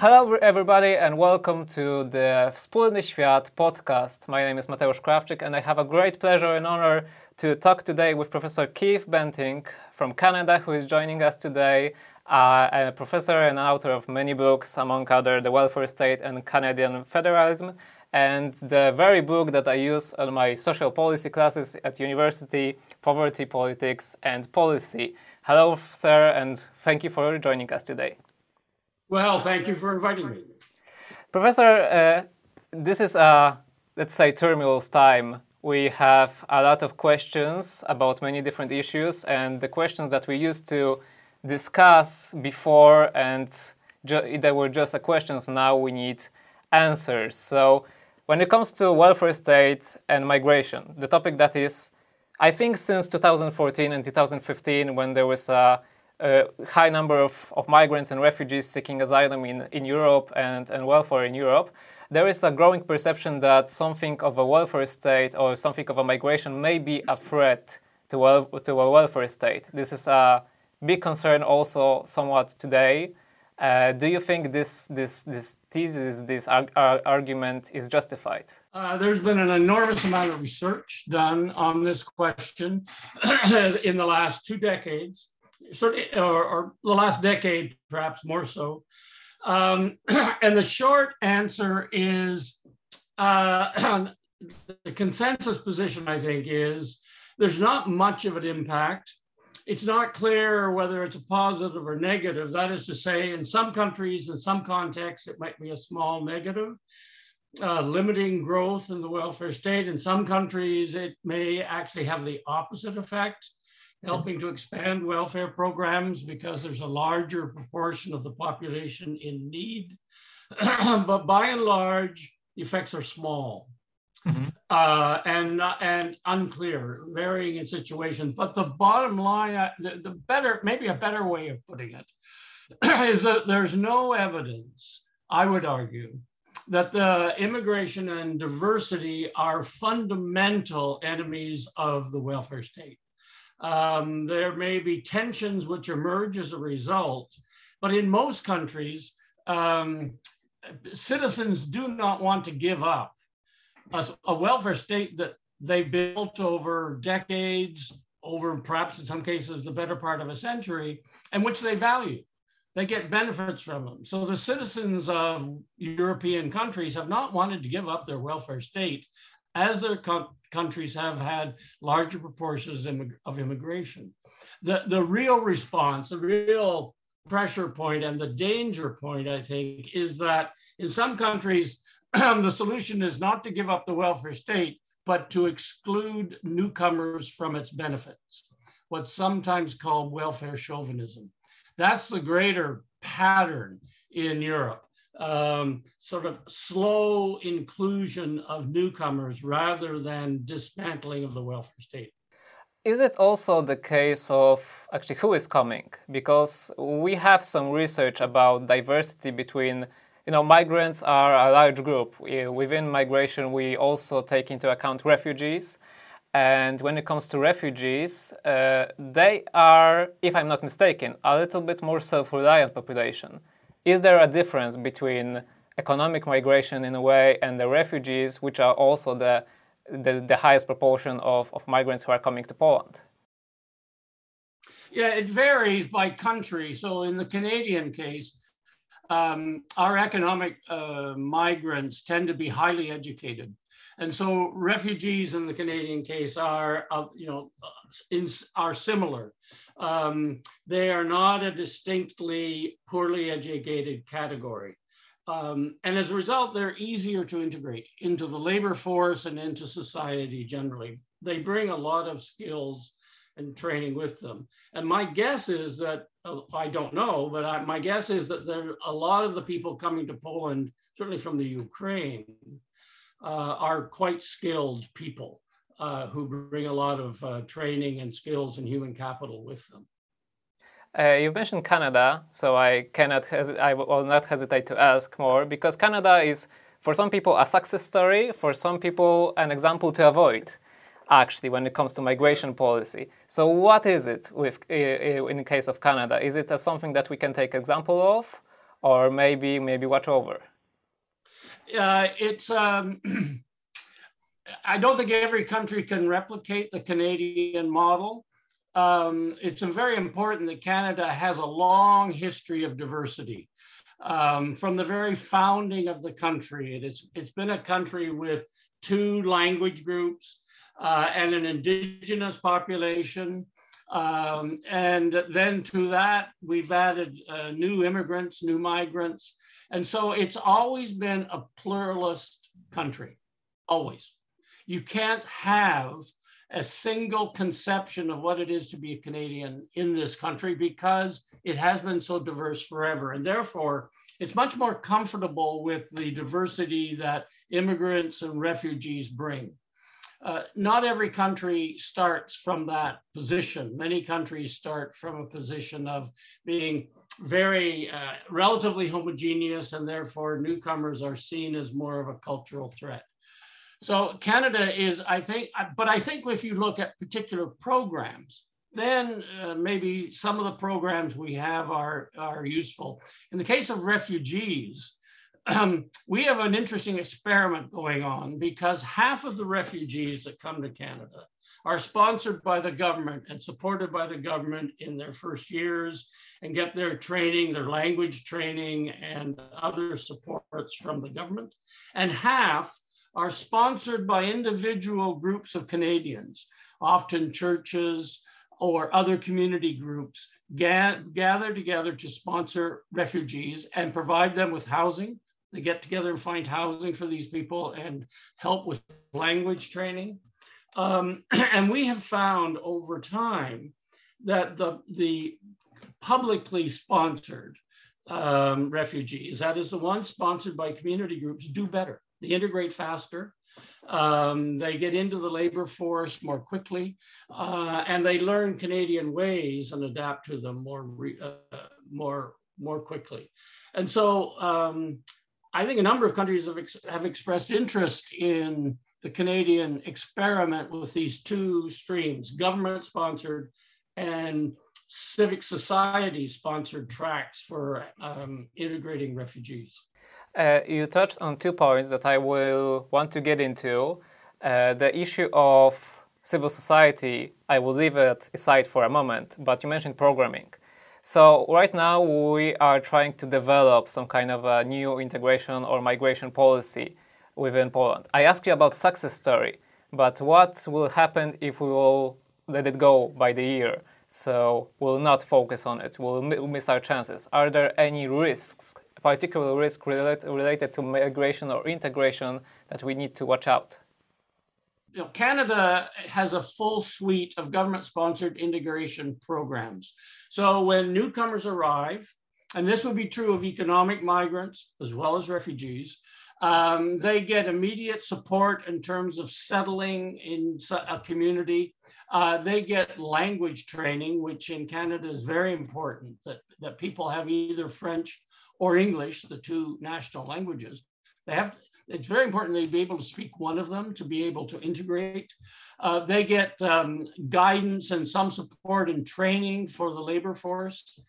Hello, everybody, and welcome to the Wspólny Świat podcast. My name is Mateusz Krawczyk, and I have a great pleasure and honor to talk today with Professor Keith Banting from Canada, who is joining us today. Uh, a professor and author of many books, among other, The Welfare State and Canadian Federalism, and the very book that I use on my social policy classes at university, Poverty, Politics, and Policy. Hello, sir, and thank you for joining us today. Well, thank you for inviting me. Professor, uh, this is a, let's say, tumultuous time. We have a lot of questions about many different issues, and the questions that we used to discuss before, and they were just questions, now we need answers. So, when it comes to welfare state and migration, the topic that is, I think, since 2014 and 2015, when there was a a high number of, of migrants and refugees seeking asylum in, in Europe and, and welfare in Europe, there is a growing perception that something of a welfare state or something of a migration may be a threat to, wel- to a welfare state. This is a big concern also somewhat today. Uh, do you think this, this, this thesis, this ar- argument is justified? Uh, there's been an enormous amount of research done on this question in the last two decades certainly, or, or, the last decade, perhaps more so. Um, and the short answer is uh, the consensus position, I think, is there's not much of an impact. It's not clear whether it's a positive or negative. That is to say, in some countries, in some contexts, it might be a small negative. Uh, limiting growth in the welfare state. In some countries, it may actually have the opposite effect helping to expand welfare programs because there's a larger proportion of the population in need. but by and large, the effects are small. Mm-hmm. Uh, and and unclear, varying in situations. But the bottom line, uh, the, the better, maybe a better way of putting it, is that there's no evidence, I would argue, that the immigration and diversity are fundamental enemies of the welfare state. Um, there may be tensions which emerge as a result, but in most countries, um, citizens do not want to give up a, a, welfare state that they built over decades, over perhaps in some cases the better part of a century, and which they value. They get benefits from them. So the citizens of European countries have not wanted to give up their welfare state as their co- countries have had larger proportions of immigration. The, the real response, the real pressure point and the danger point, I think, is that in some countries, the solution is not to give up the welfare state, but to exclude newcomers from its benefits, what's sometimes called welfare chauvinism. That's the greater pattern in Europe um, sort of slow inclusion of newcomers rather than dismantling of the welfare state. Is it also the case of actually who is coming? Because we have some research about diversity between, you know, migrants are a large group. Within migration, we also take into account refugees. And when it comes to refugees, uh, they are, if I'm not mistaken, a little bit more self reliant population. Is there a difference between economic migration in a way and the refugees, which are also the, the, the highest proportion of, of migrants who are coming to Poland? Yeah, it varies by country. So in the Canadian case, um, our economic uh, migrants tend to be highly educated. And so refugees in the Canadian case are, uh, you know, in, are similar. Um, they are not a distinctly poorly educated category. Um, and as a result, they're easier to integrate into the labor force and into society generally. They bring a lot of skills and training with them. And my guess is that, uh, I don't know, but I, my guess is that there are a lot of the people coming to Poland, certainly from the Ukraine, uh, are quite skilled people uh, who bring a lot of uh, training and skills and human capital with them. Uh, you mentioned Canada, so I cannot hes- I will not hesitate to ask more because Canada is, for some people, a success story. For some people, an example to avoid. Actually, when it comes to migration policy, so what is it with in the case of Canada? Is it something that we can take example of, or maybe maybe watch over? Uh, it's um, I don't think every country can replicate the Canadian model. Um, it's very important that Canada has a long history of diversity. Um, from the very founding of the country, it is, it's been a country with two language groups uh, and an indigenous population. Um, and then to that, we've added uh, new immigrants, new migrants. And so it's always been a pluralist country, always. You can't have a single conception of what it is to be a Canadian in this country because it has been so diverse forever. And therefore, it's much more comfortable with the diversity that immigrants and refugees bring. Uh, not every country starts from that position. Many countries start from a position of being very uh, relatively homogeneous, and therefore newcomers are seen as more of a cultural threat. So Canada is, I think, but I think if you look at particular programs, then uh, maybe some of the programs we have are, are useful. In the case of refugees, um, we have an interesting experiment going on because half of the refugees that come to Canada are sponsored by the government and supported by the government in their first years and get their training, their language training, and other supports from the government. And half are sponsored by individual groups of Canadians, often churches or other community groups, ga- gather together to sponsor refugees and provide them with housing. They get together and find housing for these people and help with language training. Um, and we have found over time that the, the publicly sponsored um, refugees, that is the ones sponsored by community groups, do better. They integrate faster. Um, they get into the labor force more quickly, uh, and they learn Canadian ways and adapt to them more, uh, more, more quickly. And so um, I think a number of countries have, ex have expressed interest in the Canadian experiment with these two streams, government sponsored and civic society sponsored tracks for um, integrating refugees. Uh, you touched on two points that I will want to get into. Uh, the issue of civil society, I will leave it aside for a moment, but you mentioned programming. So, right now, we are trying to develop some kind of a new integration or migration policy within Poland. I asked you about success story, but what will happen if we will let it go by the year? So, we'll not focus on it, we'll miss our chances. Are there any risks particular risk relate, related to migration or integration that we need to watch out? You know, Canada has a full suite of government sponsored integration programs. So when newcomers arrive, and this would be true of economic migrants as well as refugees, um, they get immediate support in terms of settling in a community. Uh, they get language training, which in Canada is very important, that, that people have either French or English, the two national languages. They have, it's very important they be able to speak one of them to be able to integrate. Uh, they get um, guidance and some support and training for the labor force.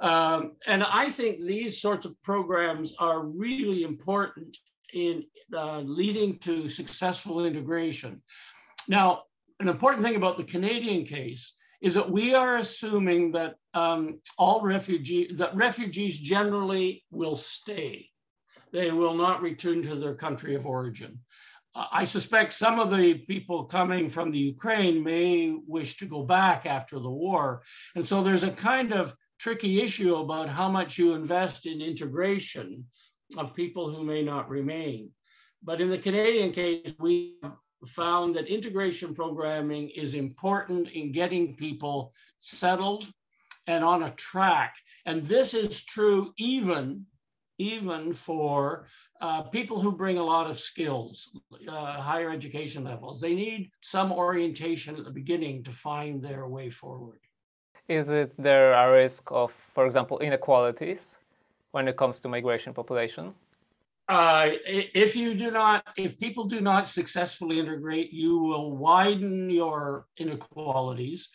Um, and I think these sorts of programs are really important in uh, leading to successful integration. Now, an important thing about the Canadian case is that we are assuming that um, all refugees, that refugees generally will stay. They will not return to their country of origin. Uh, I suspect some of the people coming from the Ukraine may wish to go back after the war. And so there's a kind of tricky issue about how much you invest in integration of people who may not remain. But in the Canadian case, we found that integration programming is important in getting people settled and on a track. And this is true even, even for uh, people who bring a lot of skills, uh, higher education levels. They need some orientation at the beginning to find their way forward. Is it there a risk of, for example, inequalities when it comes to migration population? uh, if you do not, if people do not successfully integrate, you will widen your inequalities.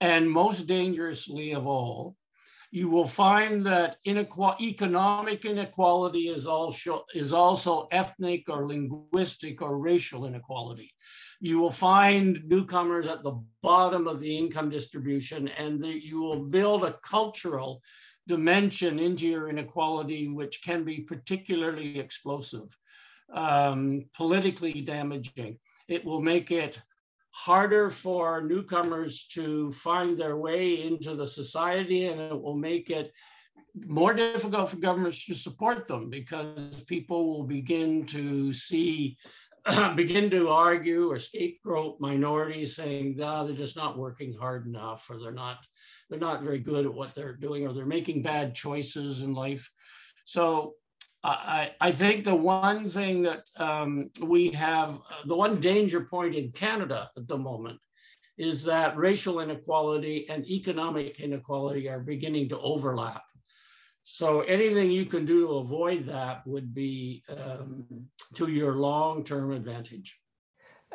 And most dangerously of all, you will find that inequal- economic inequality is also, is also ethnic or linguistic or racial inequality. You will find newcomers at the bottom of the income distribution, and the, you will build a cultural dimension into your inequality, which can be particularly explosive, um, politically damaging. It will make it harder for newcomers to find their way into the society and it will make it more difficult for governments to support them because people will begin to see begin to argue or scapegoat minorities saying oh, they're just not working hard enough or they're not they're not very good at what they're doing or they're making bad choices in life. So I, I think the one thing that um, we have, the one danger point in Canada at the moment is that racial inequality and economic inequality are beginning to overlap. So anything you can do to avoid that would be um, to your long-term advantage.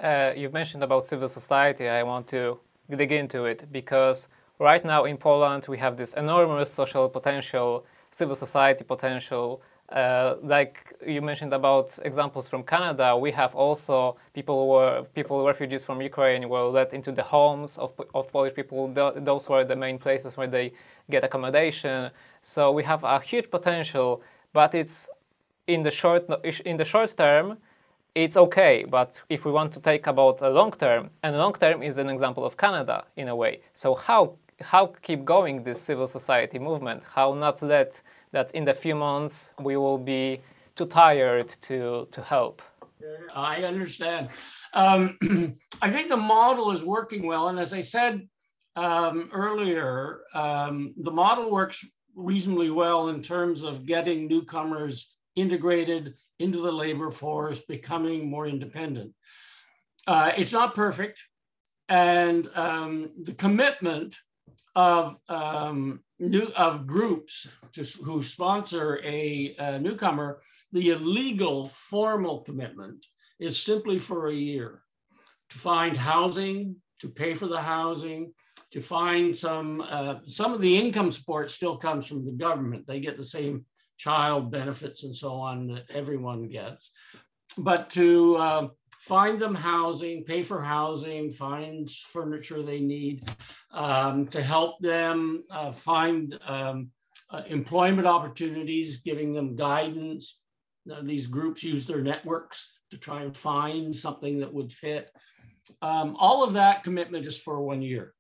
Uh, you've mentioned about civil society. I want to dig into it because right now in Poland we have this enormous social potential, civil society potential uh, like you mentioned about examples from Canada, we have also people who were people refugees from Ukraine were let into the homes of, of Polish people. Those were the main places where they get accommodation. So we have a huge potential, but it's in the short in the short term, it's okay. But if we want to take about a long term, and long term is an example of Canada in a way. So how how keep going this civil society movement? How not let that in the few months we will be too tired to, to help. I understand. Um, I think the model is working well. And as I said um, earlier, um, the model works reasonably well in terms of getting newcomers integrated into the labor force, becoming more independent. Uh, it's not perfect. And um, the commitment of um, new of groups to, who sponsor a, a, newcomer, the illegal formal commitment is simply for a year to find housing, to pay for the housing, to find some uh, some of the income support still comes from the government. They get the same child benefits and so on that everyone gets, but to uh, find them housing, pay for housing, find furniture they need, um, to help them uh, find um, uh, employment opportunities, giving them guidance. Uh, these groups use their networks to try and find something that would fit. Um, all of that commitment is for one year.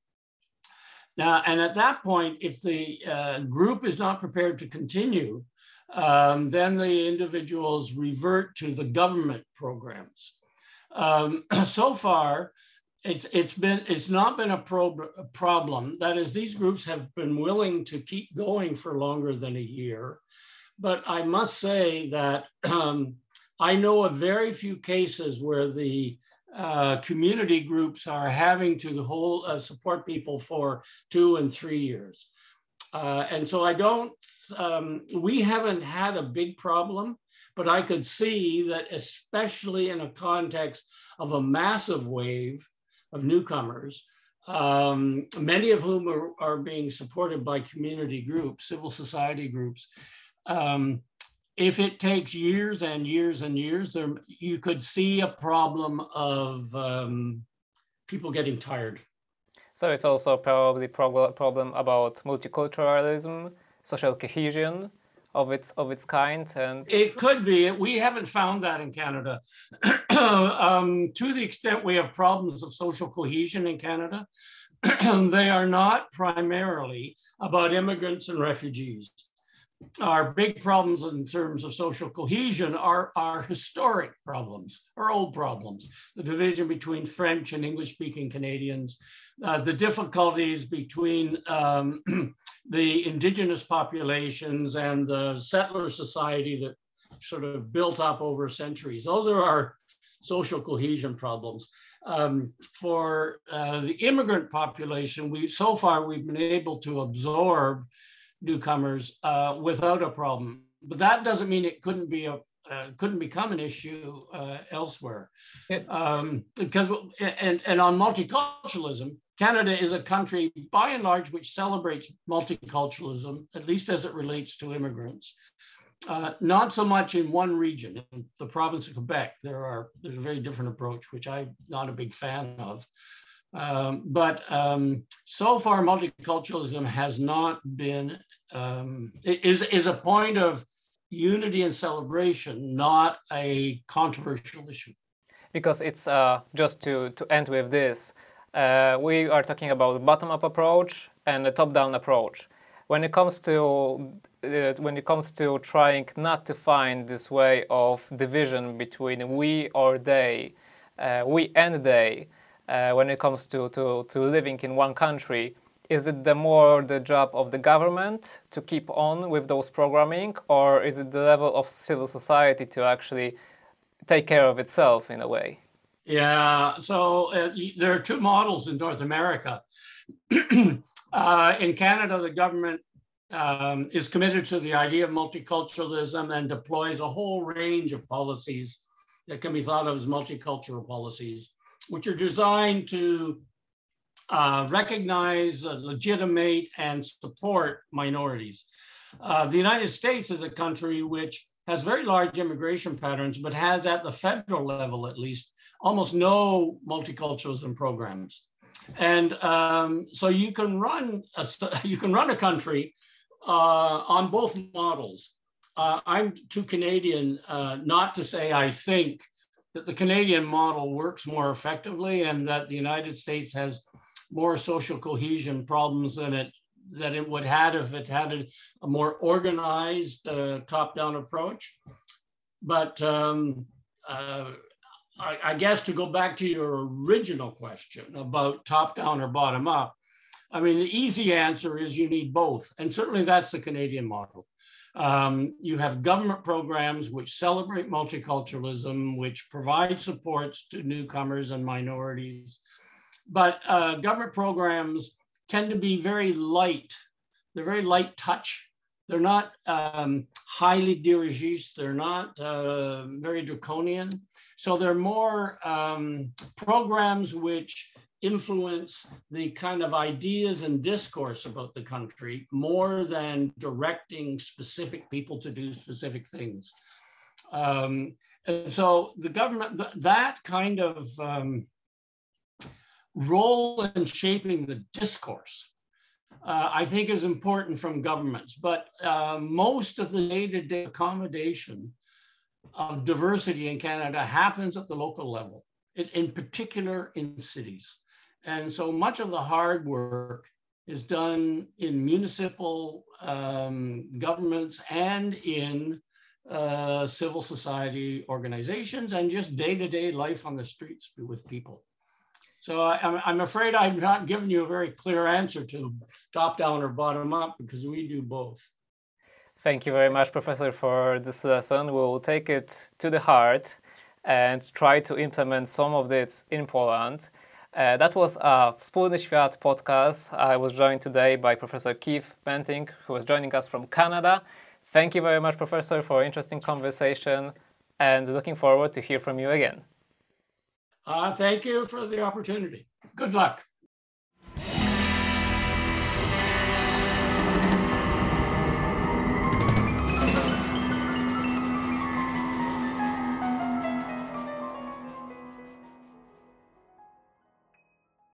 Now, and at that point, if the uh, group is not prepared to continue, um, then the individuals revert to the government programs. Um, so far, it's it's been it's not been a, pro- a problem. That is, these groups have been willing to keep going for longer than a year. But I must say that um, I know of very few cases where the uh, community groups are having to hold uh, support people for two and three years. Uh, and so I don't, um, we haven't had a big problem but I could see that, especially in a context of a massive wave of newcomers, um, many of whom are, are, being supported by community groups, civil society groups. Um, if it takes years and years and years, there, you could see a problem of um, people getting tired. So it's also probably a problem about multiculturalism, social cohesion, of its of its kind and it could be. We haven't found that in canada. Um, to the extent we have problems of social cohesion in canada they are not primarily about immigrants and refugees our big problems in terms of social cohesion are, our historic problems or old problems the division between french and english speaking canadians uh, the difficulties between um, the indigenous populations and the settler society that sort of built up over centuries. Those are our social cohesion problems. Um, for uh, the immigrant population, we so far we've been able to absorb newcomers uh, without a problem. But that doesn't mean it couldn't be a uh, couldn't become an issue uh, elsewhere. Um, because and and on multiculturalism, Canada is a country, by and large, which celebrates multiculturalism, at least as it relates to immigrants. Uh, not so much in one region. In the province of Quebec, there are there's a very different approach, which I'm not a big fan of. Um, but um, so far, multiculturalism has not been um, is is a point of unity and celebration, not a controversial issue. Because it's uh, just to to end with this, uh, we are talking about bottom-up approach and a top-down approach. When it comes to uh, when it comes to trying not to find this way of division between we or they, uh, we and they, uh, when it comes to, to, to living in one country, is it the more the job of the government to keep on with those programming, or is it the level of civil society to actually take care of itself in a way? Yeah, so uh, there are two models in North America. uh, in Canada, the government um, is committed to the idea of multiculturalism and deploys a whole range of policies that can be thought of as multicultural policies, which are designed to uh, recognize, uh, legitimate, and support minorities. Uh, the United States is a country which has very large immigration patterns, but has at the federal level at least almost no multiculturalism programs. And um, so you can run a, you can run a country uh, on both models. Uh, I'm too Canadian not to say I think that the Canadian model works more effectively and that the United States has more social cohesion problems than it that it would have if it had a, a more organized uh, top-down approach. But um, uh, I, I, guess to go back to your original question about top-down or bottom-up, I mean, the easy answer is you need both. And certainly that's the Canadian model. Um, you have government programs which celebrate multiculturalism, which provide supports to newcomers and minorities. But uh, government programs tend to be very light. They're very light touch. They're not um, highly dirigiste. They're not uh, very draconian. So they're more um, programs which influence the kind of ideas and discourse about the country more than directing specific people to do specific things. Um, and so the government, th that kind of um, role in shaping the discourse, uh, I think is important from governments, but uh, most of the day-to-day accommodation of diversity in Canada happens at the local level, in, particular in cities. And so much of the hard work is done in municipal um, governments and in uh, civil society organizations and just day-to-day life on the streets with people. So I, am I'm afraid I'm not giving you a very clear answer to top down or bottom up because we do both. Thank you very much, Professor, for this lesson. We'll take it to the heart and try to implement some of this in Poland. Uh, that was a Wspólny Świat podcast. I was joined today by Professor Keith Banting, who was joining us from Canada. Thank you very much, Professor, for interesting conversation and looking forward to hear from you again. Uh, thank you for the opportunity. Good luck.